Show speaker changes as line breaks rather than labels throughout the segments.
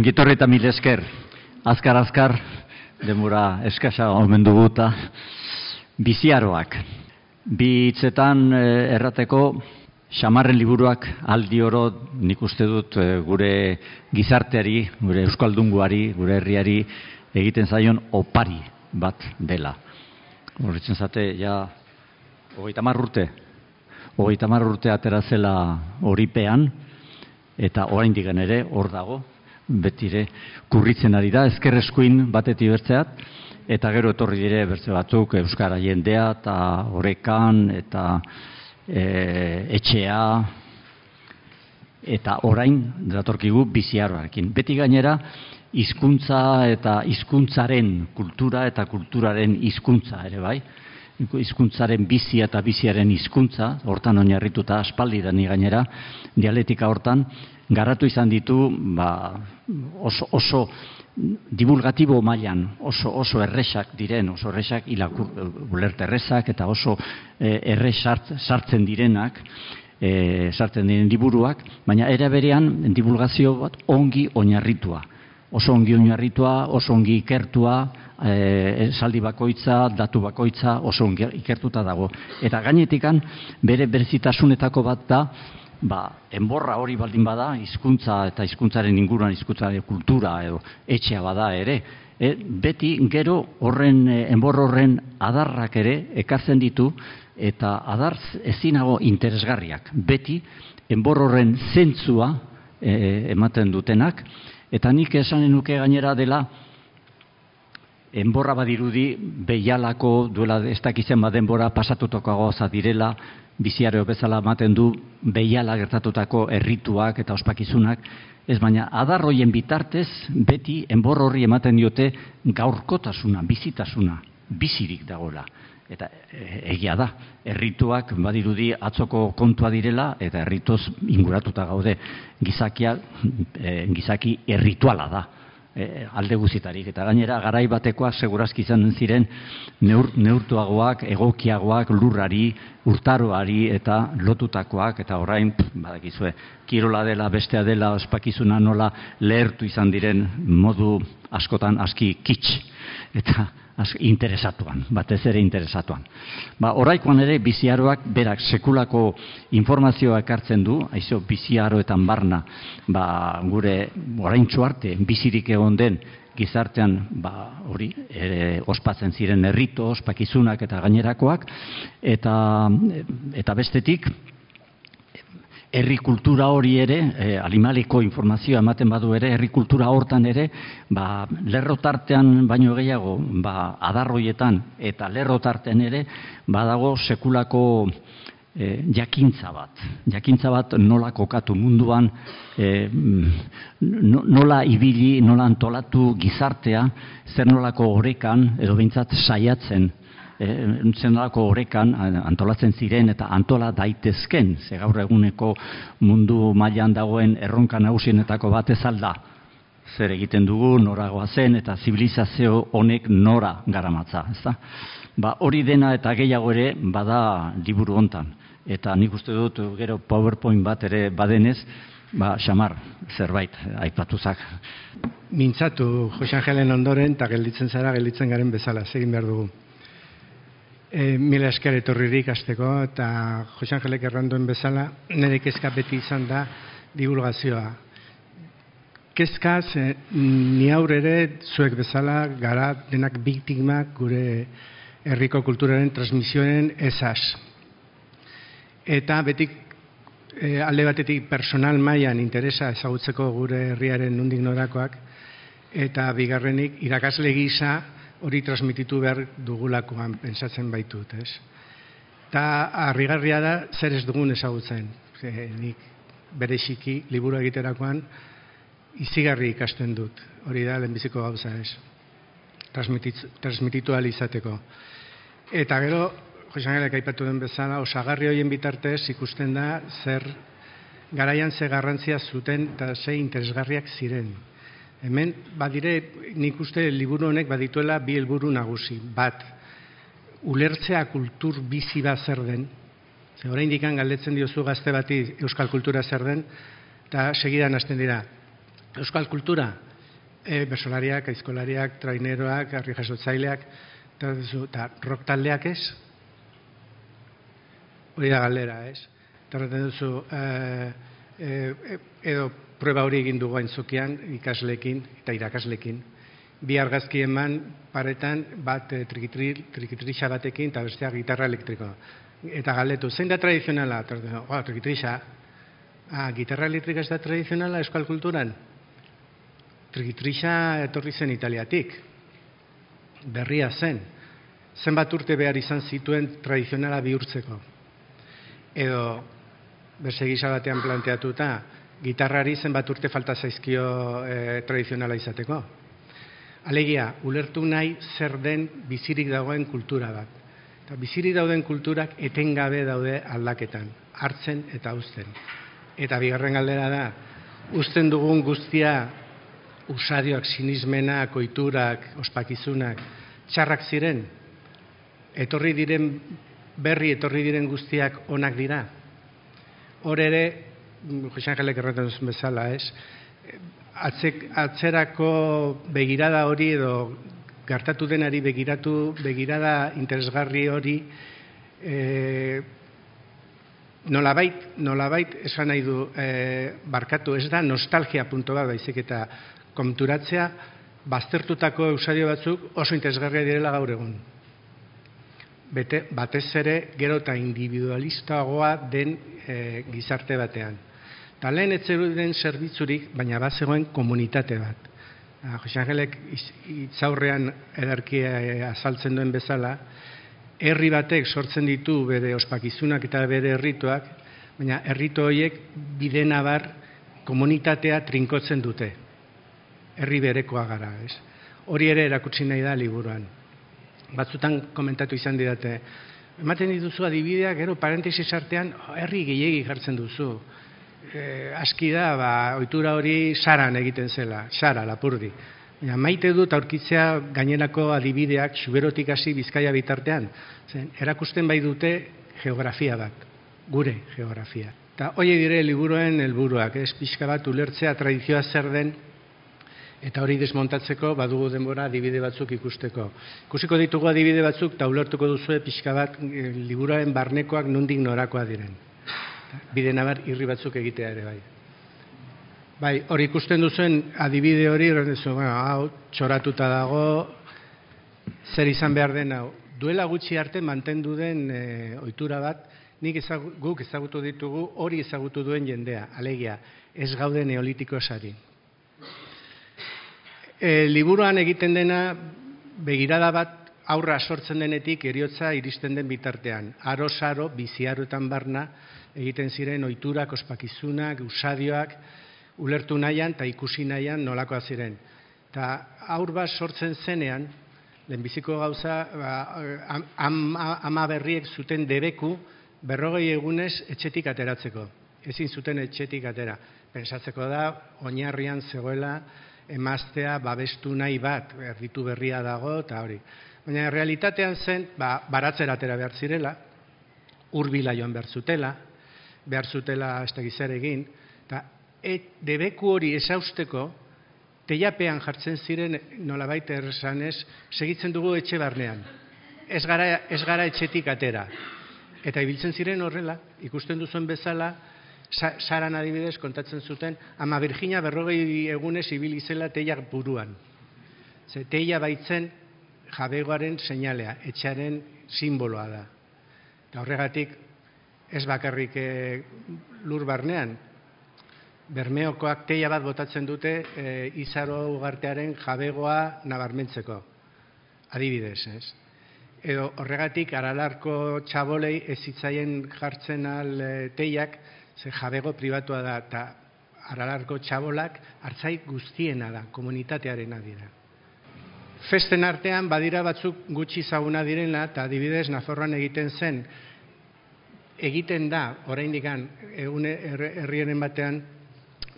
Ongitorri eta mil esker, azkar azkar, demura eskasa omen dugu eta biziaroak. Bi hitzetan eh, errateko, xamarren liburuak aldi oro nik uste dut eh, gure gizarteari, gure euskaldunguari, gure herriari egiten zaion opari bat dela. Horritzen zate, ja, hogeita urte, hogeita urte atera zela horipean, eta oraindik ere hor dago, betire kurritzen ari da, ezker eskuin bateti bertzeat, eta gero etorri dire bertze batzuk Euskara jendea, eta horrekan, eta e, etxea, eta orain datorkigu biziarroarekin. Beti gainera, hizkuntza eta hizkuntzaren kultura eta kulturaren hizkuntza ere bai. Hizkuntzaren bizi eta biziaren hizkuntza, hortan oinarrituta aspaldi da ni gainera, dialetika hortan, garatu izan ditu ba, oso, oso divulgatibo mailan oso oso erresak diren, oso erresak ilakur ulerte erresak eta oso e, erresart sartzen direnak, e, sartzen diren liburuak, baina era berean divulgazio bat ongi oinarritua. Oso ongi oinarritua, oso ongi ikertua, e, esaldi bakoitza, datu bakoitza, oso ongi ikertuta dago. Eta gainetikan bere berezitasunetako bat da, ba, enborra hori baldin bada, hizkuntza eta hizkuntzaren inguruan hizkuntza kultura edo etxea bada ere, e, beti gero horren e, enbor horren adarrak ere ekartzen ditu eta adarz ezinago interesgarriak. Beti enbor horren zentzua e, ematen dutenak eta nik esanen nuke gainera dela enborra badirudi behialako duela ez dakitzen badenbora pasatutoko gauza direla biziareo bezala ematen du behiala gertatutako errituak eta ospakizunak, ez baina adarroien bitartez beti enbor horri ematen diote gaurkotasuna, bizitasuna, bizirik dagoela. Eta e, egia da, errituak badirudi atzoko kontua direla eta erritoz inguratuta gaude gizakia, e, gizaki errituala da e, alde guzitarik. Eta gainera, garai batekoa segurazki izan ziren neur, neurtuagoak, egokiagoak, lurrari, urtaroari eta lotutakoak, eta orain, badakizue, kirola dela, bestea dela, ospakizuna nola lehertu izan diren modu askotan aski kits. Eta interesatuan, batez ere interesatuan. Ba, oraikoan ere biziaroak berak sekulako informazioa ekartzen du, aizo biziaroetan barna, ba, gure oraintxo arte bizirik egon den gizartean ba, hori ere ospatzen ziren errito, ospakizunak eta gainerakoak, eta, eta bestetik, herri kultura hori ere, e, animaliko informazioa ematen badu ere, herri kultura hortan ere, ba, lerrotartean baino gehiago, ba, adarroietan eta lerrotartean ere, badago sekulako e, jakintza bat. Jakintza bat nola kokatu munduan, e, nola ibili, nola antolatu gizartea, zer nolako horrekan, edo bintzat saiatzen, e, zenolako horrekan antolatzen ziren eta antola daitezken, ze gaur eguneko mundu mailan dagoen erronka nagusienetako bat ez alda, zer egiten dugu, noragoa zen, eta zibilizazio honek nora garamatza, ez da? Ba, hori dena eta gehiago ere bada liburu hontan. Eta nik uste dut gero PowerPoint bat ere badenez, ba, xamar, zerbait, aipatuzak.
Mintzatu, Jose Angelen ondoren, eta gelditzen zara, gelditzen garen bezala, segin behar dugu. E, mila esker etorririk azteko eta Jose Angelek erranduen bezala nire kezka beti izan da divulgazioa. Kezka ze, ni aurre ere zuek bezala gara denak biktimak gure herriko kulturaren transmisioen esaz. Eta betik e, alde batetik personal mailan interesa ezagutzeko gure herriaren nundik norakoak eta bigarrenik irakasle gisa hori transmititu behar dugulakoan pensatzen baitut, ez? Ta harrigarria da zer ez dugun ezagutzen. Ze, nik bere xiki liburu egiterakoan izigarri ikasten dut. Hori da lehenbiziko gauza, ez? Transmititu izateko. Eta gero, Josan Gelek aipatu den bezala, osagarri horien bitartez ikusten da zer garaian ze garrantzia zuten eta ze interesgarriak ziren. Hemen, badire, nik uste liburu honek badituela bi helburu nagusi. Bat, ulertzea kultur bizi bat zer den, ze orain dikan galdetzen diozu gazte bati euskal kultura zer den, eta segidan hasten dira. Euskal kultura, e, bersolariak, aizkolariak, traineroak, harri jasotzaileak, eta, rock taldeak ez? Hori da galdera, ez? Eta duzu, e, e, edo prueba hori egin dugu aintzukian ikaslekin eta irakaslekin. Bi argazki eman paretan bat e, trikitrixa batekin eta bestea gitarra elektrikoa. Eta galdetu, zein da tradizionala? Oh, trikitrixa. Ah, gitarra elektrika ez da tradizionala euskal kulturan? Trikitrixa etorri zen italiatik. Berria zen. Zenbat urte behar izan zituen tradizionala bihurtzeko. Edo, bersegisa batean planteatuta, gitarrari zenbat urte falta zaizkio e, tradizionala izateko. Alegia, ulertu nahi zer den bizirik dagoen kultura bat. Eta bizirik dauden kulturak etengabe daude aldaketan, hartzen eta uzten. Eta bigarren galdera da, uzten dugun guztia usadioak, sinismenak, oiturak, ospakizunak, txarrak ziren, etorri diren berri, etorri diren guztiak onak dira. Hor ere, Jose Angelek erraten bezala, ez? Atzek, atzerako begirada hori edo gartatu denari begiratu, begirada interesgarri hori e, nolabait, nolabait esan nahi du e, barkatu, ez da nostalgia punto bat baizik eta konturatzea baztertutako eusadio batzuk oso interesgarria direla gaur egun. Bete, batez ere gero eta individualistagoa den e, gizarte batean. Eta lehen etzeruden zerbitzurik, baina bat zegoen komunitate bat. Ah, Jose Angelek itzaurrean edarkia eh, azaltzen duen bezala, herri batek sortzen ditu bere ospakizunak eta bere herrituak, baina herrito horiek bide nabar komunitatea trinkotzen dute. Herri berekoa gara, ez? Hori ere erakutsi nahi da liburuan. Batzutan komentatu izan didate, ematen dituzu adibideak, gero parentesis artean, herri gehiegi jartzen duzu e, aski da, ba, ohitura hori saran egiten zela, sara, lapurdi. Ja, maite dut aurkitzea gainerako adibideak suberotik hasi bizkaia bitartean. Zen, erakusten bai dute geografia bat, gure geografia. Eta hoi dire liburuen helburuak, ez pixka bat ulertzea tradizioa zer den, eta hori desmontatzeko badugu denbora adibide batzuk ikusteko. Ikusiko ditugu adibide batzuk, eta ulertuko duzue pixka bat e, liburuen barnekoak nundik norakoa diren bide nabar irri batzuk egitea ere bai. Bai, hori ikusten duzuen adibide hori, duzu, bueno, hau, txoratuta dago, zer izan behar den hau. Duela gutxi arte mantendu den e, ohitura bat, nik ezagu, guk ezagutu ditugu, hori ezagutu duen jendea, alegia, ez gaude neolitiko esari. E, liburuan egiten dena, begirada bat, aurra sortzen denetik eriotza iristen den bitartean. Aro saro, biziaroetan barna, egiten ziren ohiturak, ospakizunak, usadioak, ulertu nahian eta ikusi nahian nolakoa ziren. Ta aur bat sortzen zenean, lehenbiziko gauza, ba, ama berriek zuten debeku, berrogei egunez etxetik ateratzeko. Ezin zuten etxetik atera. Pensatzeko da, oinarrian zegoela, emaztea babestu nahi bat, erditu berria dago, eta hori. Baina realitatean zen, ba, baratzera atera behar zirela, urbila joan behar zutela, behar zutela ez da egin, eta et, debeku hori esausteko, teiapean jartzen ziren nolabait ersanez, segitzen dugu etxe barnean. Ez gara, ez gara etxetik atera. Eta ibiltzen ziren horrela, ikusten duzuen bezala, saran adibidez kontatzen zuten, ama Virginia berrogei egunez ibili zela teiak buruan. Ze teia baitzen jabegoaren seinalea, etxaren simboloa da. Eta horregatik ez bakarrik e, lur barnean. Bermeokoak teia bat botatzen dute e, izaro ugartearen jabegoa nabarmentzeko. Adibidez, ez? Edo horregatik aralarko txabolei ez zitzaien jartzen al e, teiak, ze jabego pribatua da, eta aralarko txabolak hartzai guztiena da, komunitatearen dira. Festen artean badira batzuk gutxi zaguna direna, eta adibidez Naforroan egiten zen, egiten da, oraindik herriaren batean,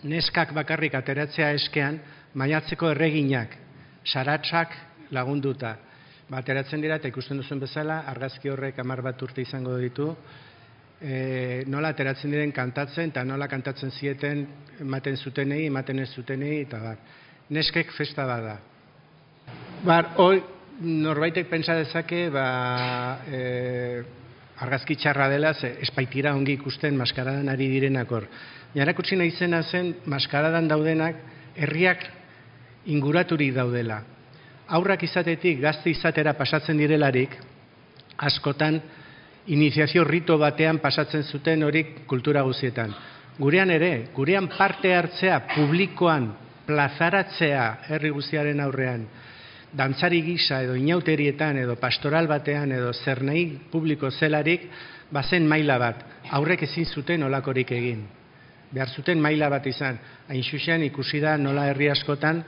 neskak bakarrik ateratzea eskean, maiatzeko erreginak, saratzak lagunduta. Ba, ateratzen dira, eta ikusten duzen bezala, argazki horrek amar bat urte izango ditu, e, nola ateratzen diren kantatzen, eta nola kantatzen zieten ematen zutenei, ematen ez zutenei, eta bat. neskek festa bada. Bar, hoi, norbaitek pentsa dezake, ba, e, argazki txarra dela, ze espaitira ongi ikusten maskaradan ari direnak hor. Jarakutsi nahi zena zen, maskaradan daudenak, herriak inguraturik daudela. Aurrak izatetik, gazte izatera pasatzen direlarik, askotan, iniziazio rito batean pasatzen zuten horik kultura guzietan. Gurean ere, gurean parte hartzea publikoan plazaratzea herri guztiaren aurrean, dantzari gisa edo inauterietan edo pastoral batean edo zernei publiko zelarik, bazen maila bat, aurrek ezin zuten olakorik egin. Behar zuten maila bat izan, hain xuxen ikusi da nola herri askotan,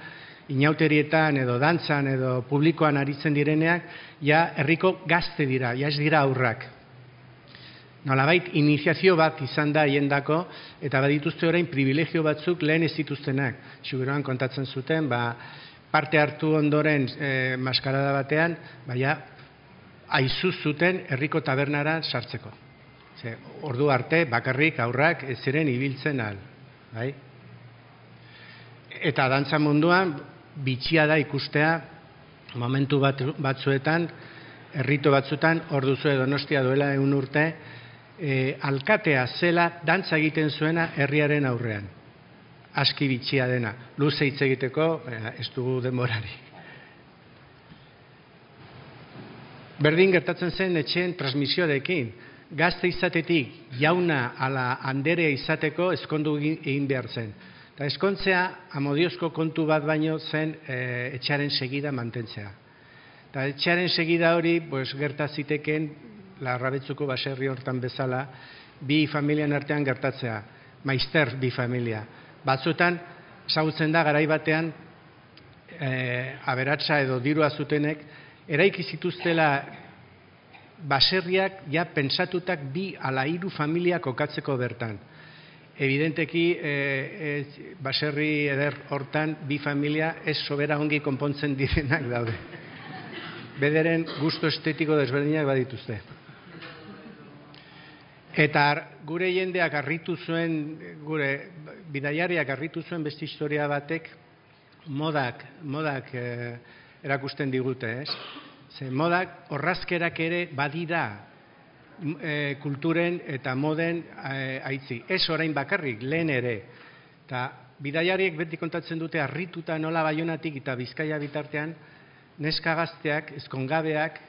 inauterietan edo dantzan edo publikoan aritzen direneak, ja herriko gazte dira, ja ez dira aurrak. Nolabait, iniziazio bat izan da hiendako, eta badituzte orain privilegio batzuk lehen ez dituztenak. Xuberoan kontatzen zuten, ba, parte hartu ondoren e, maskarada batean, baina aizu zuten herriko tabernara sartzeko. Ze, ordu arte, bakarrik aurrak ez ziren ibiltzen al. Bai? Eta dantza munduan, bitxia da ikustea, momentu bat, batzuetan, herrito batzuetan, orduzu donostia duela egun urte, e, alkatea zela dantza egiten zuena herriaren aurrean. Aski bitxia dena. Luze hitz egiteko, e, ez dugu denborari. Berdin gertatzen zen etxeen transmisioarekin. Gazte izatetik jauna ala anderea izateko eskondu egin behar zen. Eta eskontzea amodiozko kontu bat baino zen e, etxaren segida mantentzea. Eta etxaren segida hori pues, gertaziteken larrabetzuko baserri hortan bezala, bi familian artean gertatzea, maizter bi familia. Batzutan, sautzen da garai batean, e, aberatsa edo dirua zutenek, eraiki zituztela baserriak ja pentsatutak bi ala hiru familia kokatzeko bertan. Evidenteki, e, e, baserri eder hortan bi familia ez sobera ongi konpontzen direnak daude. Bederen gusto estetiko desberdinak badituzte. Eta gure jendeak harritu zuen, gure bidaiariak harritu zuen beste historia batek, modak, modak eh, erakusten digute, ez? Ze modak horrazkerak ere badira e, kulturen eta moden e, aitzi. Ez orain bakarrik, lehen ere. Eta bidaiariek beti kontatzen dute harrituta nola baionatik eta bizkaia bitartean, neska gazteak, ezkongabeak,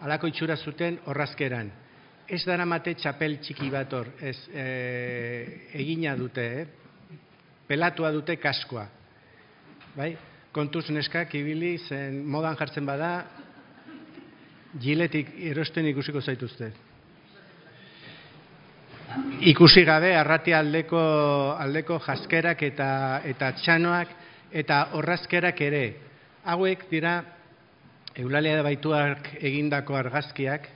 alako itxura zuten horrazkeran ez dara mate txapel txiki bat hor, ez e, egina dute, eh? pelatua dute kaskoa. Bai? Kontuz neskak ibili zen modan jartzen bada, giletik erosten ikusiko zaituzte. Ikusi gabe arrati aldeko, aldeko jaskerak eta, eta txanoak eta horrazkerak ere. Hauek dira Eulalia baituak egindako argazkiak,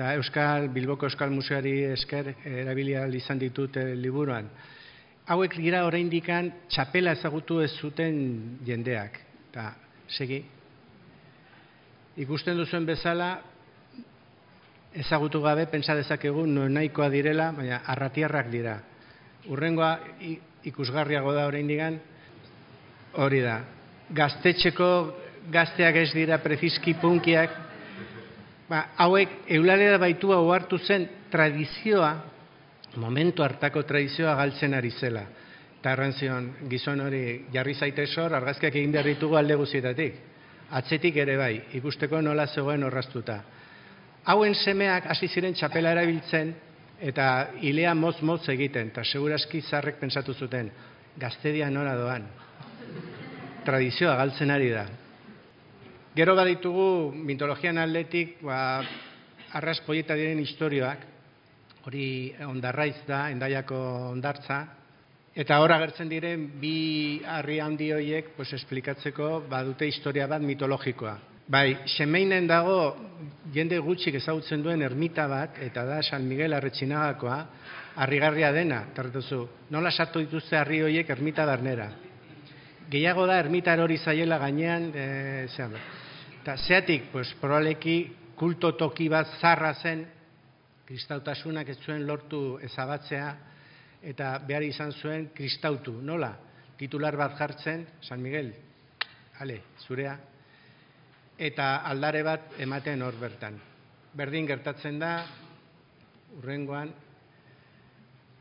eta Euskal Bilboko Euskal Museari esker erabilia izan ditut e, liburuan. Hauek dira oraindikan txapela ezagutu ez zuten jendeak. Eta, segi, ikusten duzuen bezala, ezagutu gabe, pentsa dezakegu, no nahikoa direla, baina arratiarrak dira. Urrengoa ikusgarriago da oraindikan hori da. Gaztetxeko gazteak ez dira preziski punkiak, ba, hauek eulalera baitua ohartu zen tradizioa, momentu hartako tradizioa galtzen ari zela. Eta erran gizon hori jarri zaite sor, argazkiak egin behar ditugu alde guzietatik. Atzetik ere bai, ikusteko nola zegoen horraztuta. Hauen semeak hasi ziren txapela erabiltzen, eta ilea moz-moz egiten, eta seguraski zarrek pensatu zuten, gaztedia nora doan. Tradizioa galtzen ari da. Gero baditugu mitologian atletik, ba, arras poieta diren historioak, hori ondarraiz da, endaiako ondartza, eta hor agertzen diren bi harri handi horiek pues, esplikatzeko badute historia bat mitologikoa. Bai, semeinen dago jende gutxik ezagutzen duen ermita bat, eta da San Miguel Arretxinagakoa, harrigarria dena, tarretuzu, nola sartu dituzte harri horiek ermita darnera. Gehiago da ermitar hori zaiela gainean, e, zean, Eta zeatik, pues, probableki kulto toki bat zarra zen, kristautasunak ez zuen lortu ezabatzea, eta behar izan zuen kristautu, nola? titular bat jartzen, San Miguel, ale, zurea, eta aldare bat ematen hor bertan. Berdin gertatzen da, urrengoan,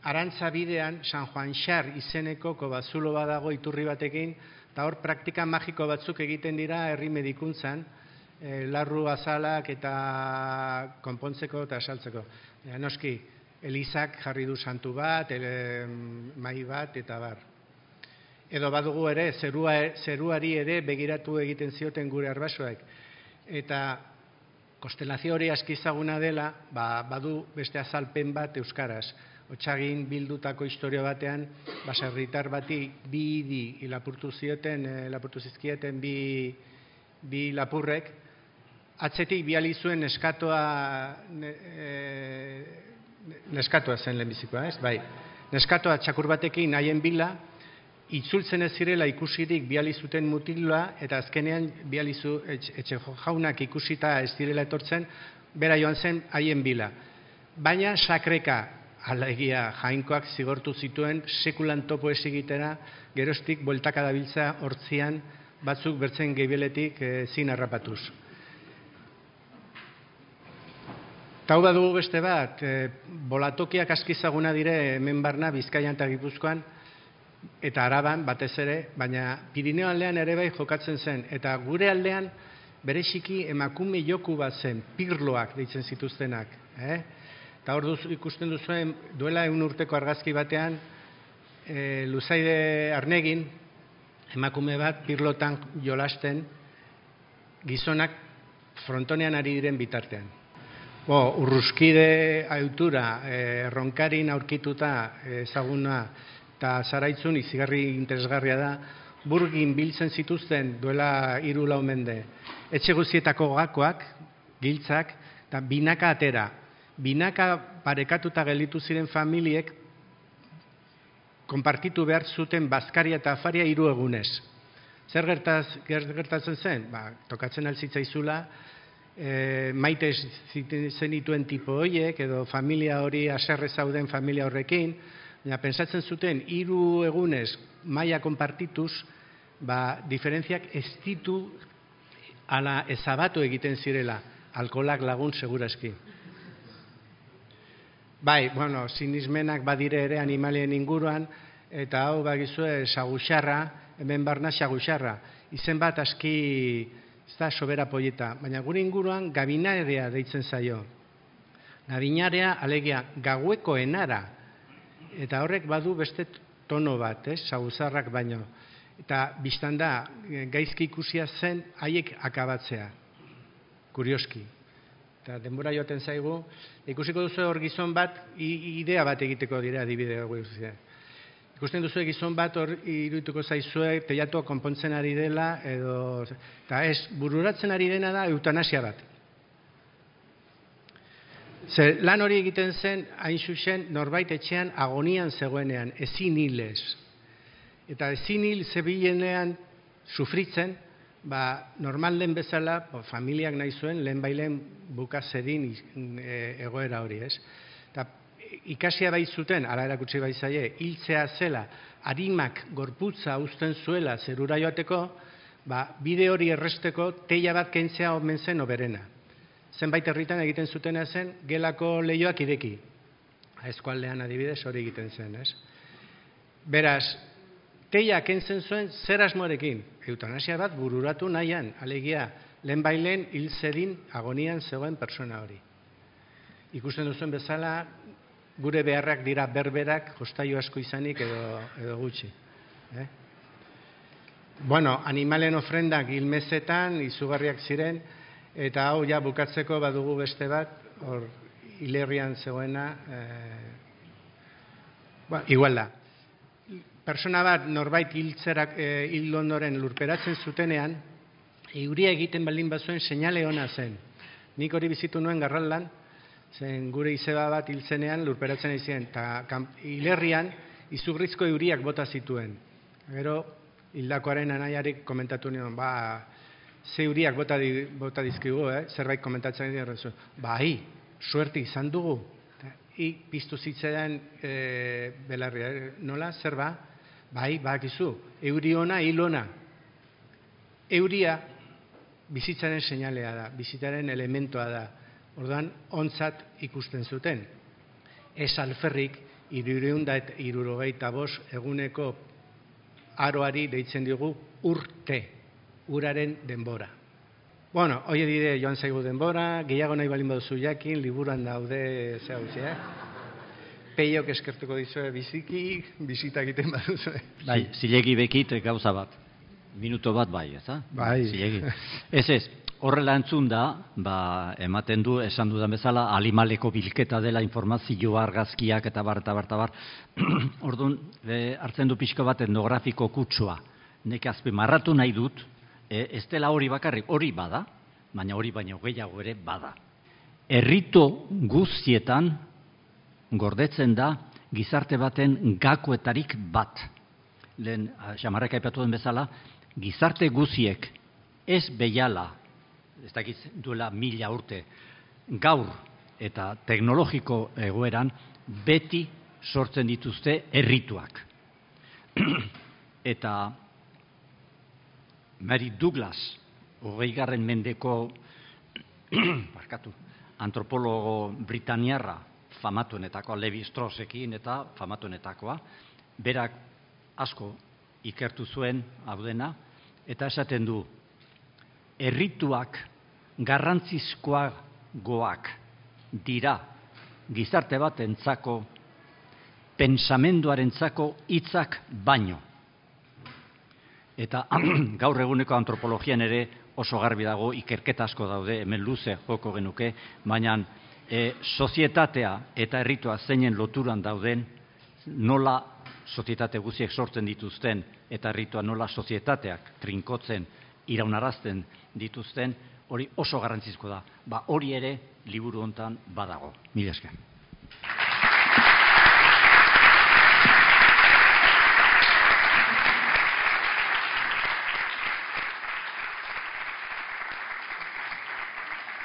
Arantza bidean, San Juan Xar izeneko kobazulo badago iturri batekin, eta hor praktika magiko batzuk egiten dira herri medikuntzan, e, larru azalak eta konpontzeko eta saltzeko. E, noski, Elizak jarri du santu bat, ele, mai bat, eta bar. Edo badugu ere, zerua, zeruari ere begiratu egiten zioten gure arbasoek. Eta kostelazio hori askizaguna dela, ba, badu beste azalpen bat euskaraz. Otsagin bildutako historia batean, baserritar bati bi idi lapurtu zioten, e, lapurtu zizkieten bi, bi lapurrek, atzetik biali zuen neskatoa e, neskatoa zen lehenbizikoa, ez? Bai. Neskatoa txakur batekin haien bila, itzultzen ez zirela ikusirik biali zuten mutilua, eta azkenean biali zu, etxe jaunak ikusita ez direla etortzen, bera joan zen haien bila. Baina sakreka, alegia jainkoak zigortu zituen, sekulan topo ez egitera, gerostik boltaka dabiltza hortzian, batzuk bertzen gebeletik e, zin harrapatuz. Tau da dugu beste bat, e, bolatokiak askizaguna dire hemen barna Bizkaian eta Gipuzkoan eta Araban batez ere, baina Pirineo aldean ere bai jokatzen zen eta gure aldean bereziki emakume joku bat zen, pirloak deitzen zituztenak, eh? Eta hor duz, ikusten duzuen duela egun urteko argazki batean e, Luzaide Arnegin emakume bat pirlotan jolasten gizonak frontonean ari diren bitartean. Bo, urruskide autura, e, ronkarin aurkituta ezaguna eta zaraitzun izigarri interesgarria da, burgin biltzen zituzten duela hiru lau mende. Etxe guztietako gakoak, giltzak, eta binaka atera. Binaka parekatuta gelitu ziren familiek konpartitu behar zuten bazkaria eta afaria hiru egunez. Zer gertaz, gertatzen zen? Ba, tokatzen alzitzaizula, e, maite zenituen tipo horiek, edo familia hori aserre zauden familia horrekin, baina pensatzen zuten hiru egunez maia konpartituz, ba, diferentziak ez ditu ala ezabatu egiten zirela, alkolak lagun seguraski. Bai, bueno, sinismenak badire ere animalien inguruan, eta hau bagizue saguxarra, hemen barna saguxarra. Izen bat aski ez da sobera poieta, baina gure inguruan gabinarea deitzen zaio. Gabinarea alegia gaueko enara, eta horrek badu beste tono bat, ez, sauzarrak baino. Eta biztan da, gaizki ikusia zen haiek akabatzea, kurioski. Eta denbora joaten zaigu, ikusiko duzu hor gizon bat, idea bat egiteko dira adibidea guztia. Ikusten duzu gizon bat hor iruituko zaizue teiatua konpontzen ari dela edo eta ez bururatzen ari dena da eutanasia bat. Ze lan hori egiten zen hain zuzen norbait etxean agonian zegoenean ezin hilez. Eta ezin hil zebilenean sufritzen, ba, normal den bezala, bo, familiak nahi zuen, lehen bailen buka zedin e, egoera hori, ez? Eta ikasia bai zuten, ala erakutsi bai zaie, hiltzea zela, harimak gorputza uzten zuela zerura joateko, ba, bide hori erresteko teia bat kentzea omen zen oberena. Zenbait herritan egiten zutena zen, gelako lehioak ireki. Eskualdean adibidez hori egiten zen, ez? Beraz, teia kentzen zuen zer asmoarekin. Eutanasia bat bururatu nahian, alegia, lehen bailen hil zedin agonian zegoen persona hori. Ikusten duzuen bezala, gure beharrak dira berberak, jostaio asko izanik edo, edo gutxi. Eh? Bueno, animalen ofrendak ilmezetan, izugarriak ziren, eta hau ja bukatzeko badugu beste bat, hor hilerrian zegoena, eh, ba, igual da. Persona bat norbait hiltzerak eh, hil ondoren lurperatzen zutenean, euria egiten baldin bazuen seinale ona zen. Nik hori bizitu nuen garraldan, zen gure izeba bat hiltzenean lurperatzen izien, eta hilerrian izugrizko euriak bota zituen. Gero, hildakoaren anaiarik komentatu nion, ba, ze euriak bota, di, bota dizkigu, eh? zerbait komentatzen dira, ba, hi, suerte izan dugu, I, piztu zitzaidan e, belarria, nola, zer ba? Bai, bakizu, euri ona, hil ona. Euria bizitzaren seinalea da, bizitzaren elementoa da. Orduan, ontzat ikusten zuten. Ez alferrik, irureunda eta irurogeita bos eguneko aroari deitzen digu urte, uraren denbora. Bueno, hoi dire joan zaigu denbora, gehiago nahi balin baduzu jakin, liburuan daude ze hau eh? Peiok eskertuko dizue biziki, bizita egiten baduzu.
Bai, zilegi bekit gauza bat. Minuto bat bai, ez da?
Bai.
Zilegi. Ez ez, horrela entzun da, ba, ematen du, esan dudan bezala, alimaleko bilketa dela informazioa argazkiak eta bar, eta bar, eta bar. Orduan, e, hartzen du pixko bat etnografiko kutsua. Nek azpi marratu nahi dut, e, ez dela hori bakarrik, hori bada, baina hori baino gehiago ere bada. Errito guztietan gordetzen da gizarte baten gakoetarik bat. Lehen, xamarreka ipatu den bezala, gizarte guziek ez behiala, ez dakiz duela mila urte, gaur eta teknologiko egoeran beti sortzen dituzte errituak. eta Mary Douglas, hogei garren mendeko barkatu, antropologo britaniarra famatuenetakoa, Levi Strausekin eta famatuenetakoa, berak asko ikertu zuen hau dena, eta esaten du, errituak garrantzizkoak goak dira gizarte bat entzako, pensamenduaren zako baino. Eta gaur eguneko antropologian ere oso garbi dago ikerketa asko daude, hemen luze joko genuke, baina e, sozietatea eta herritua zeinen loturan dauden, nola sozietate guziek sortzen dituzten eta herritua nola sozietateak trinkotzen, iraunarazten dituzten, hori oso garrantzizko da. Ba, hori ere liburu hontan badago. Mila esker.